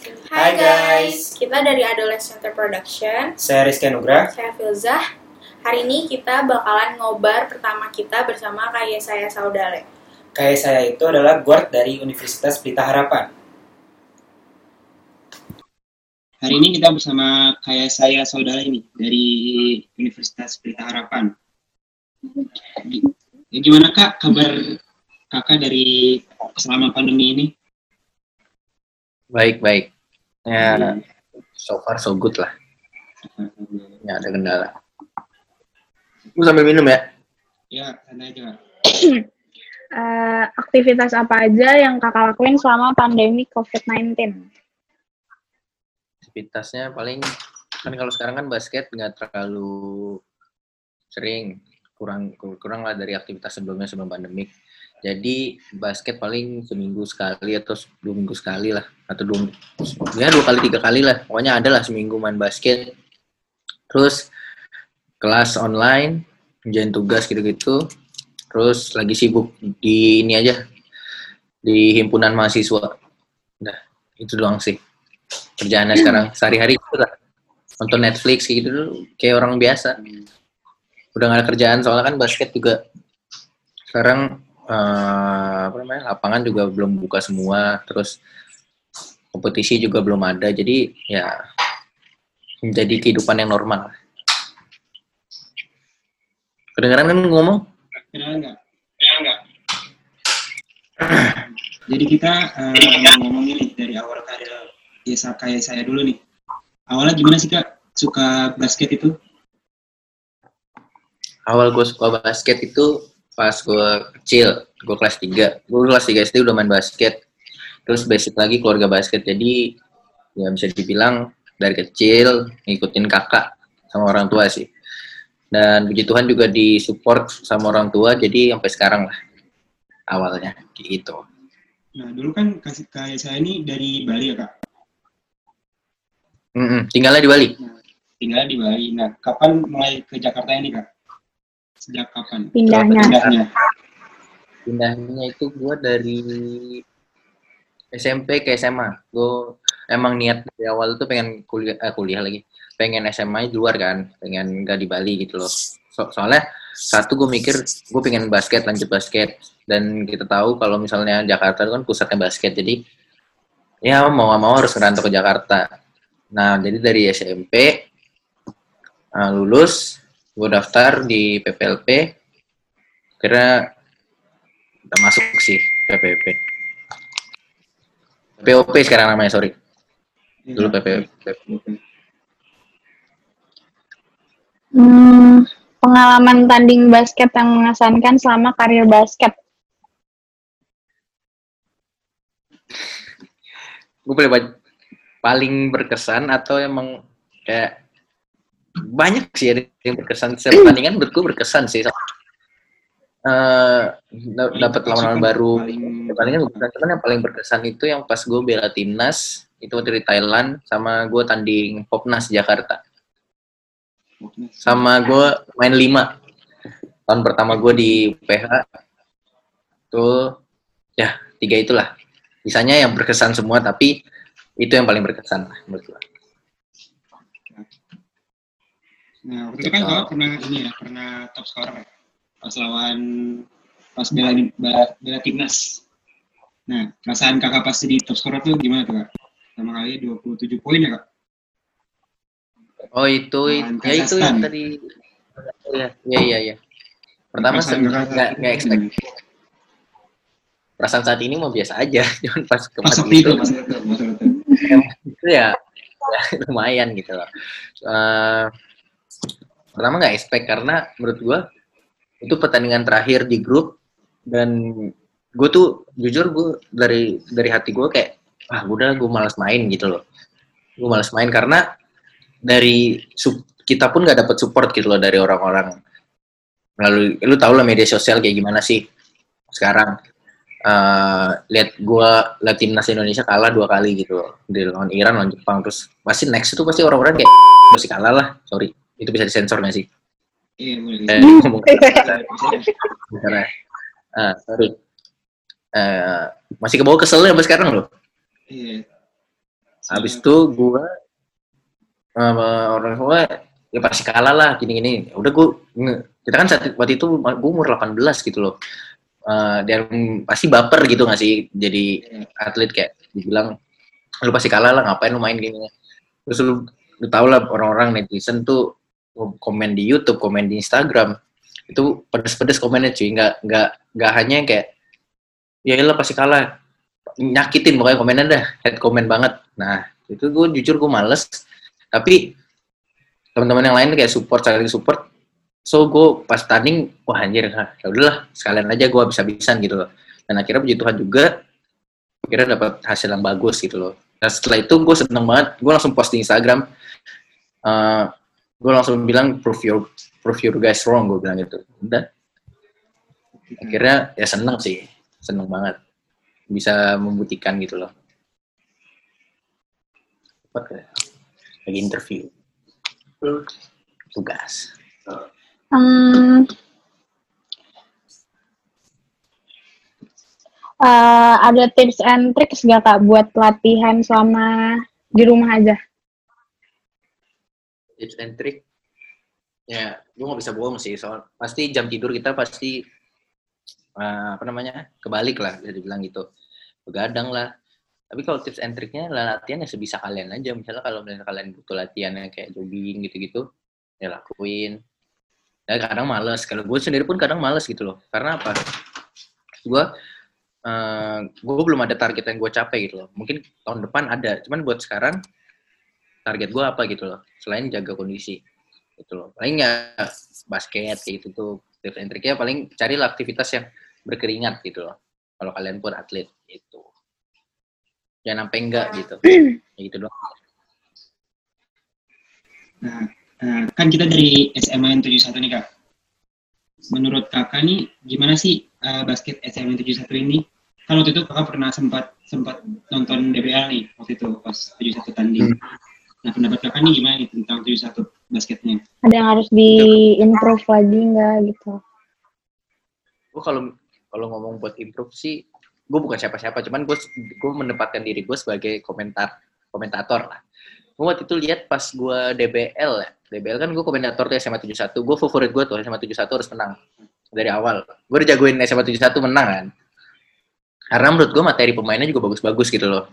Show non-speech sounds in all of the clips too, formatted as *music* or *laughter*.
Hai guys, kita dari Adolescent Production. Saya Rizky Nugra. Saya Filzah. Hari ini kita bakalan ngobar pertama kita bersama kayak saya Saudale. Kayak saya itu adalah guard dari Universitas Pelita Harapan. Hari ini kita bersama kayak saya saudara ini dari Universitas Pelita Harapan. Ya, gimana kak kabar kakak dari selama pandemi ini? Baik, baik. Ya, so far so good lah. Nggak ada kendala. Lu sambil minum ya? Ya, santai aja. *clears throat* Eh, aktivitas apa aja yang kakak lakuin selama pandemi COVID-19? Aktivitasnya paling, kan kalau sekarang kan basket nggak terlalu sering. Kurang, kurang lah dari aktivitas sebelumnya sebelum pandemik. Jadi basket paling seminggu sekali atau dua minggu sekali lah atau dua ya dua kali tiga kali lah. Pokoknya ada lah seminggu main basket. Terus kelas online ngerjain tugas gitu-gitu. Terus lagi sibuk di ini aja di himpunan mahasiswa. Nah itu doang sih kerjaannya sekarang. Sehari-hari gitu lah. Nonton Netflix gitu kayak orang biasa. Udah gak ada kerjaan soalnya kan basket juga. Sekarang uh, apa namanya lapangan juga belum buka semua terus kompetisi juga belum ada jadi ya menjadi kehidupan yang normal kedengaran kan ngomong Kenal nggak? *clears throat* Jadi kita uh, ngomong ini dari awal karir biasa kayak saya dulu nih. Awalnya gimana sih kak suka basket itu? awal gue suka basket itu pas gue kecil gue kelas 3 gue kelas 3 SD udah main basket. Terus basic lagi keluarga basket. Jadi ya bisa dibilang dari kecil ngikutin kakak sama orang tua sih. Dan puji Tuhan juga disupport sama orang tua jadi sampai sekarang lah awalnya. Gitu. Nah dulu kan kasih kayak saya ini dari Bali ya kak. Mm-mm, tinggalnya di Bali. Tinggal di Bali. Nah kapan mulai ke Jakarta ini kak? Sejak kapan? Pindahnya. Pindahnya. pindahnya itu gue dari SMP ke SMA gue emang niat dari awal tuh pengen kuliah eh, kuliah lagi. Pengen SMA di luar kan. Pengen gak di Bali gitu loh. So- soalnya satu gue mikir gue pengen basket lanjut basket. Dan kita tahu kalau misalnya Jakarta itu kan pusatnya basket. Jadi ya mau gak mau harus ngerantau ke Jakarta. Nah jadi dari SMP uh, lulus gue daftar di PPLP kira udah masuk sih PPP POP sekarang namanya sorry. Dulu PPP Hmm, pengalaman tanding basket yang mengesankan selama karir basket. gue boleh paling berkesan atau emang kayak banyak sih ada yang berkesan. Setiap pertandingan gue berkesan sih. Da- dapat lawan-lawan baru. Paling- pertandingan berkesan cuman yang paling berkesan itu yang pas gue bela timnas itu di Thailand sama gue tanding Popnas Jakarta. Sama gue main lima. Tahun pertama gue di PH tuh ya tiga itulah. Sisanya yang berkesan semua tapi itu yang paling berkesan lah menurut gue Nah, waktu itu kan kakak pernah ini ya, pernah top scorer ya? Pas lawan, pas bela, bela, bela timnas. Nah, perasaan kakak pas jadi top scorer tuh gimana tuh kak? Sama kali 27 poin ya kak? oh itu Lawan ya itu yang tadi ya ya ya, ya. pertama nggak nggak expect perasaan saat ini mau biasa aja *laughs* cuman pas kemarin itu, itu, itu. itu ya, ya *laughs* lumayan gitu loh. Eh, pertama nggak expect karena menurut gua itu pertandingan terakhir di grup dan gue tuh jujur gue dari dari hati gue kayak ah udah gue malas main gitu loh. Gue malas main karena dari sup- kita pun nggak dapat support gitu loh dari orang-orang. Lalu lu tau lah media sosial kayak gimana sih sekarang. Eh lihat gua lihat timnas Indonesia kalah dua kali gitu loh. di lawan Iran lawan Jepang terus pasti next itu pasti orang-orang kayak pasti kalah lah sorry itu bisa disensor nggak sih. Iya, boleh. eh, ngomong Karena, *laughs* sorry. Eh, masih ke bawah keselnya sampai sekarang loh. Iya. Habis itu gue sama orang tua ya pasti kalah lah gini-gini. Udah gue kita kan saat waktu itu gue umur 18 gitu loh. Eh, dan pasti baper gitu gak sih? Jadi atlet kayak dibilang lu pasti kalah lah ngapain lu main gini? Terus lu, lu tau lah orang-orang netizen tuh komen di YouTube komen di Instagram itu pedes-pedes komennya cuy. Nggak nggak nggak hanya kayak ya lah pasti kalah. Nyakitin pokoknya komennya dah head comment banget. Nah itu gue jujur gue males. Tapi teman-teman yang lain kayak support saling support. So gue pas tanding wah anjir ya udahlah sekalian aja gue bisa habisan gitu loh. Dan akhirnya puji Tuhan juga akhirnya dapat hasil yang bagus gitu loh. Dan setelah itu gue seneng banget gue langsung post di Instagram uh, gue langsung bilang prove your prove your guys wrong gue bilang gitu. Udah akhirnya ya seneng sih. Seneng banget. Bisa membuktikan gitu loh. Apa lagi interview. Tugas. Hmm, uh, ada tips and tricks gak kak buat latihan selama di rumah aja? Tips and trick? Ya, gue nggak bisa bohong sih. Soal pasti jam tidur kita pasti uh, apa namanya kebalik lah, bisa dibilang gitu. Begadang lah. Tapi kalau tips and triknya lah latihan ya sebisa kalian aja. Misalnya kalau misalnya kalian butuh latihan yang kayak jogging gitu-gitu, ya lakuin ya kadang males kalau gue sendiri pun kadang males gitu loh karena apa gue uh, gue belum ada target yang gue capai gitu loh mungkin tahun depan ada cuman buat sekarang target gue apa gitu loh selain jaga kondisi gitu loh paling ya basket kayak gitu tuh tips and triknya paling carilah aktivitas yang berkeringat gitu loh kalau kalian pun atlet itu jangan sampai enggak gitu *clears throat* ya gitu doang nah Nah, kan kita dari SMA 71 nih kak. Menurut kakak nih gimana sih uh, basket SMA 71 ini? Kan waktu itu kakak pernah sempat sempat nonton DBL nih waktu itu pas 71 tanding. Hmm. Nah pendapat kakak nih gimana nih tentang 71 basketnya? Ada yang harus di-improve lagi nggak gitu? Gue kalau kalau ngomong buat improve sih, gue bukan siapa-siapa, cuman gue gue menempatkan diri gue sebagai komentar komentator lah. Gue waktu itu lihat pas gue DBL ya, DBL kan gue komentator tuh SMA 71. Gue favorit gue tuh SMA 71 harus menang. Dari awal. Gue udah jagoin SMA 71 menang kan. Karena menurut gue materi pemainnya juga bagus-bagus gitu loh.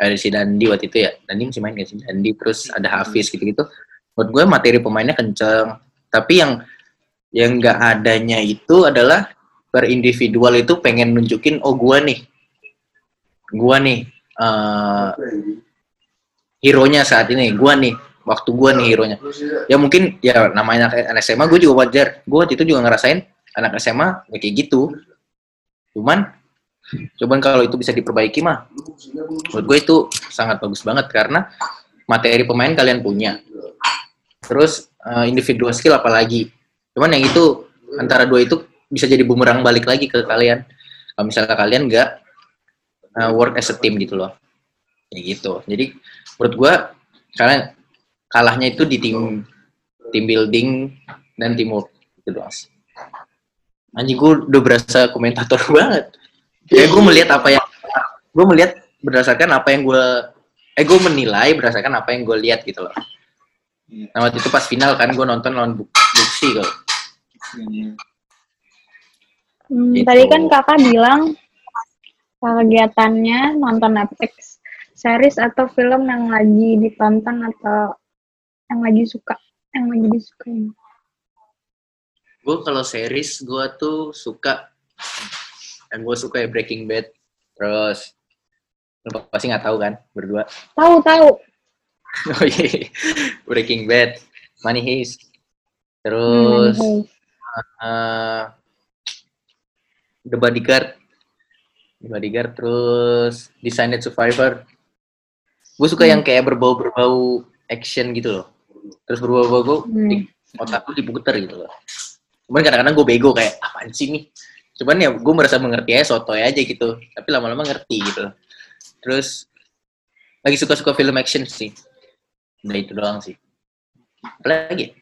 Ada si Dandi waktu itu ya. Dandi masih main gak sih? Dandi terus ada Hafiz gitu-gitu. Menurut gue materi pemainnya kenceng. Tapi yang yang gak adanya itu adalah per individual itu pengen nunjukin oh gue nih. Gue nih. Uh, hero-nya saat ini. Gue nih waktu gue nih hero nya ya mungkin ya namanya anak SMA gue juga wajar gue waktu itu juga ngerasain anak SMA ya kayak gitu cuman cuman kalau itu bisa diperbaiki mah menurut gue itu sangat bagus banget karena materi pemain kalian punya. Terus uh, individual skill apalagi. Cuman yang itu antara dua itu bisa jadi bumerang balik lagi ke kalian. Kalau misalnya kalian nggak uh, work as a team gitu loh. Kayak gitu. Jadi menurut gue kalian kalahnya itu di tim tim building dan teamwork itu doang anjing gue udah berasa komentator *laughs* banget ya gue melihat apa yang gue melihat berdasarkan apa yang gue eh gue menilai berdasarkan apa yang gue lihat gitu loh. Nah waktu itu pas final kan gue nonton lawan Buksi kalau hmm, gitu. tadi kan kakak bilang kegiatannya nonton Netflix series atau film yang lagi ditonton atau yang lagi suka yang lagi disukain gue kalau series gue tuh suka yang gue suka ya Breaking Bad. Terus lu pasti nggak tahu kan berdua? Tahu tahu. *laughs* Oh iya. Breaking Bad Money Heist. Terus hmm, uh, The Bodyguard. The Bodyguard terus Designated Survivor. Gue suka hmm. yang kayak berbau-berbau action gitu loh. Terus berubah-ubah hmm. otak gue diputer gitu loh. Cuman kadang-kadang gue bego kayak apaan sih nih cuman ya gue merasa mengerti aja sotoy aja gitu tapi lama-lama ngerti gitu loh. terus lagi suka-suka film action sih udah itu doang sih apa lagi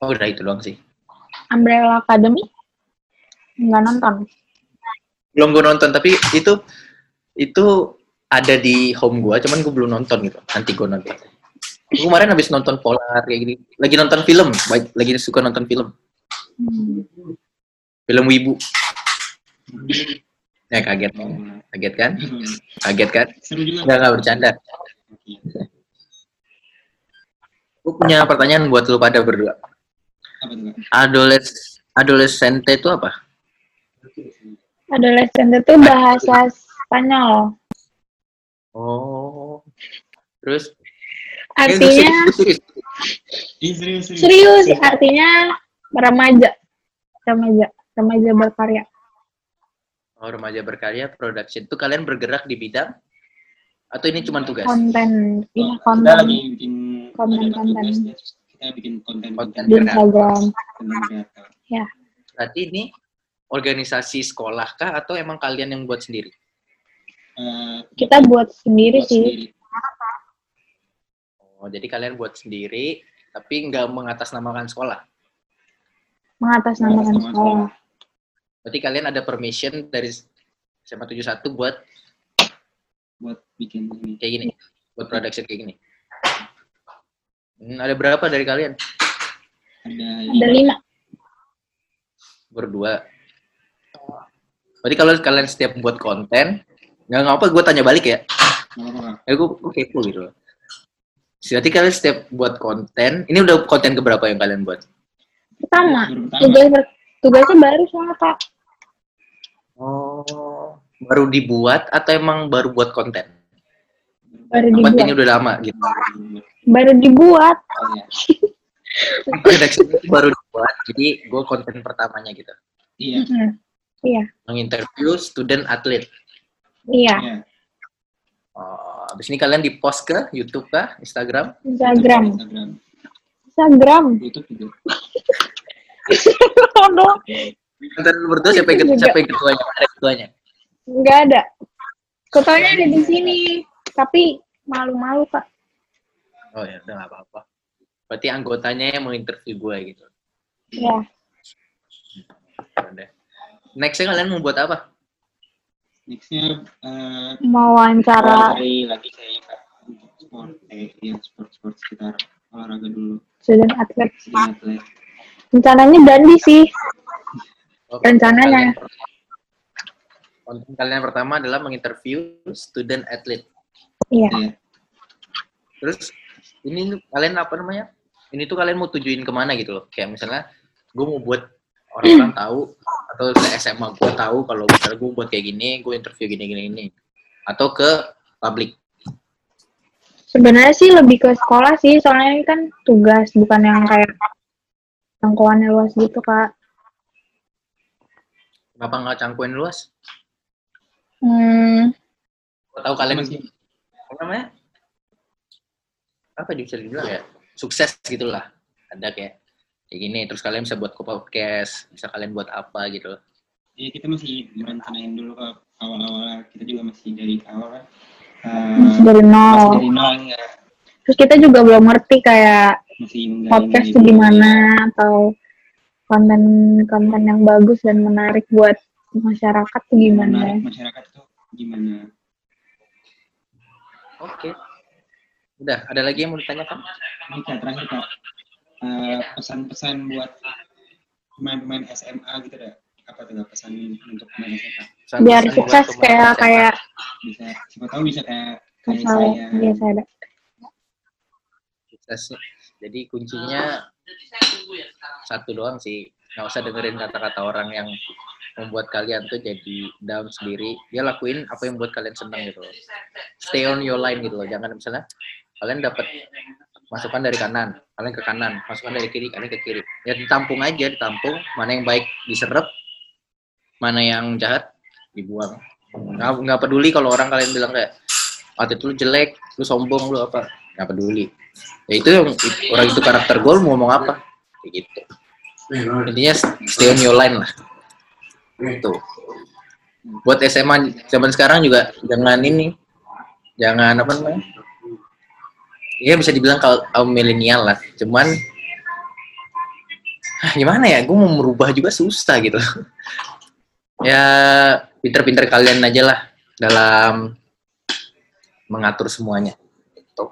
oh udah itu doang sih Umbrella Academy nggak nonton belum gue nonton tapi itu itu ada di home gua, cuman gua belum nonton gitu. Nanti gua nonton. Gua kemarin habis nonton Polar kayak gini. Lagi nonton film, baik- lagi suka nonton film. Hmm. Film Wibu. Ya kaget, kaget kan? Kaget kan? Seru juga. Enggak enggak bercanda. Gua punya pertanyaan buat lu pada berdua. Apa tuh, Kak? Adoles adolescente itu apa? Adolescent itu bahasa Spanyol. Oh. Terus? Artinya serius, serius, serius. serius, artinya remaja. Remaja, remaja berkarya. Oh, remaja berkarya production itu kalian bergerak di bidang atau ini cuma tugas? Konten, ini Kita konten lagi bikin Konten-konten. ada tugas, terus kita bikin konten-konten di Instagram. kreator. Berarti ini organisasi sekolah kah atau emang kalian yang buat sendiri? Eh, Kita buat sendiri buat sih. sendiri. Oh, jadi kalian buat sendiri tapi nggak mengatasnamakan sekolah. Mengatasnamakan Mengatasnamakan sekolah. Berarti kalian ada permission dari SMA 71 buat buat bikin ini. kayak gini, buat production kayak gini. Hmm, ada berapa dari kalian? Ada, Ada lima. Berdua. Berarti kalau kalian setiap buat konten, nggak ngapa gue tanya balik ya. Nggak apa-apa. Eh, gue, gue kepo gitu loh. Berarti kalian setiap buat konten, ini udah konten keberapa yang kalian buat? Pertama. tugas tugasnya baru soalnya kak. Oh, baru dibuat atau emang baru buat konten? Baru dibuat. ini udah lama gitu? Baru dibuat. Oh, ya. Production itu baru dibuat, jadi gue konten pertamanya gitu. Iya, Mm-mm. Iya, Menginterview student atlet. iya. iya. Oh, abis ini kalian di post ke YouTube kah? Instagram? Instagram. Instagram. Instagram. YouTube juga. *laughs* Lu berdua siapa yang, siapa yang ketuanya? Ada ketuanya? nggak ada. Ketuanya ada di sini, tapi malu-malu kak. Oh ya, udah nggak apa-apa. Berarti anggotanya yang mau interview gue gitu. Ya, Udah. Nextnya kalian mau buat apa? Nextnya eh mau wawancara cari lagi kayak Kak, sport, kayak ya sport-sport sekitar olahraga dulu. student atlet. Jadi atlet. Rencananya Dandi sih. Oh, Rencananya. kalian Konten kalian pertama adalah menginterview student atlet. Iya. Iya. Terus ini kalian apa namanya? Ini tuh kalian mau tujuin ke mana gitu loh? Kayak misalnya gue mau buat orang-orang *clears throat* tahu atau ke SMA gue tahu kalau misalnya gue buat kayak gini, gue interview gini-gini ini. Atau ke publik. Sebenarnya sih lebih ke sekolah sih, soalnya ini kan tugas, bukan yang kayak jangkauannya luas gitu kak. Kenapa nggak cangkuin luas? Hmm, Gue tahu kalian Masih. apa namanya? Apa bisa dibilang ya? Sukses gitu lah. Ada kayak kayak gini. Terus kalian bisa buat podcast, bisa kalian buat apa gitu. Iya kita masih merencanain dulu ke awal-awal kita juga masih dari awal kan. Eh, masih dari masih nol. dari nol enggak Terus kita juga belum ngerti kayak masih podcast dulu. gimana atau konten-konten yang bagus dan menarik buat masyarakat tuh gimana. Menarik masyarakat itu gimana? Oke. Udah, ada lagi yang mau ditanyakan? Ini terakhir kak Eh, pesan-pesan buat pemain-pemain SMA gitu deh. Apa tuh pesan untuk pemain SMA? Pesan-pesan Biar sukses kayak SMA. kayak Bisa siapa tahu bisa kayak kayak misalnya saya. biasa ada. Sukses. Jadi kuncinya satu doang sih. Nggak usah dengerin kata-kata orang yang membuat kalian tuh jadi down sendiri. Dia lakuin apa yang buat kalian senang gitu loh. Stay on your line gitu loh. Jangan misalnya kalian dapat masukan dari kanan, kalian ke kanan, masukan dari kiri, kalian ke kiri. Ya ditampung aja, ditampung. Mana yang baik diserap, mana yang jahat dibuang. Nggak, nggak peduli kalau orang kalian bilang kayak attitude lu jelek, lu sombong, lu apa. Nggak peduli. Ya itu yang orang itu karakter gue, mau ngomong apa. Kayak gitu. Intinya stay on your line lah. Gitu. Buat SMA zaman sekarang juga jangan ini, jangan apa namanya, ya bisa dibilang kalau kaum milenial lah cuman ah, gimana ya gue mau merubah juga susah gitu *laughs* ya pinter-pinter kalian aja lah dalam mengatur semuanya. Gitu.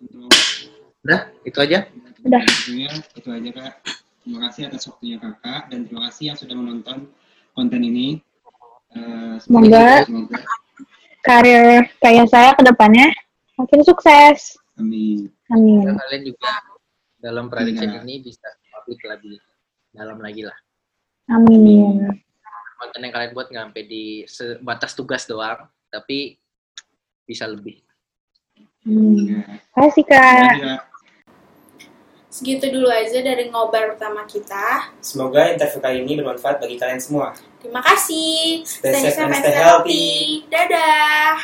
Untuk Udah, itu aja. Udah. Itu aja kak. Terima kasih atas waktunya kakak dan terima kasih yang sudah menonton konten ini. Eh, Semoga- semoga Karir kayak saya ke depannya makin sukses. amin. Amin. Dan kalian juga dalam prediction Iya. ini bisa publik lebih dalam lagi lah. Amin. Konten yang kalian buat nggak sampai di sebatas tugas doang, tapi bisa lebih. Hmm. Ya. Kasih Terima kak. kasih, Kak. Segitu dulu aja dari ngobar pertama kita. Semoga interview kali ini bermanfaat bagi kalian semua. Terima kasih. Stay safe and stay healthy. Dadah.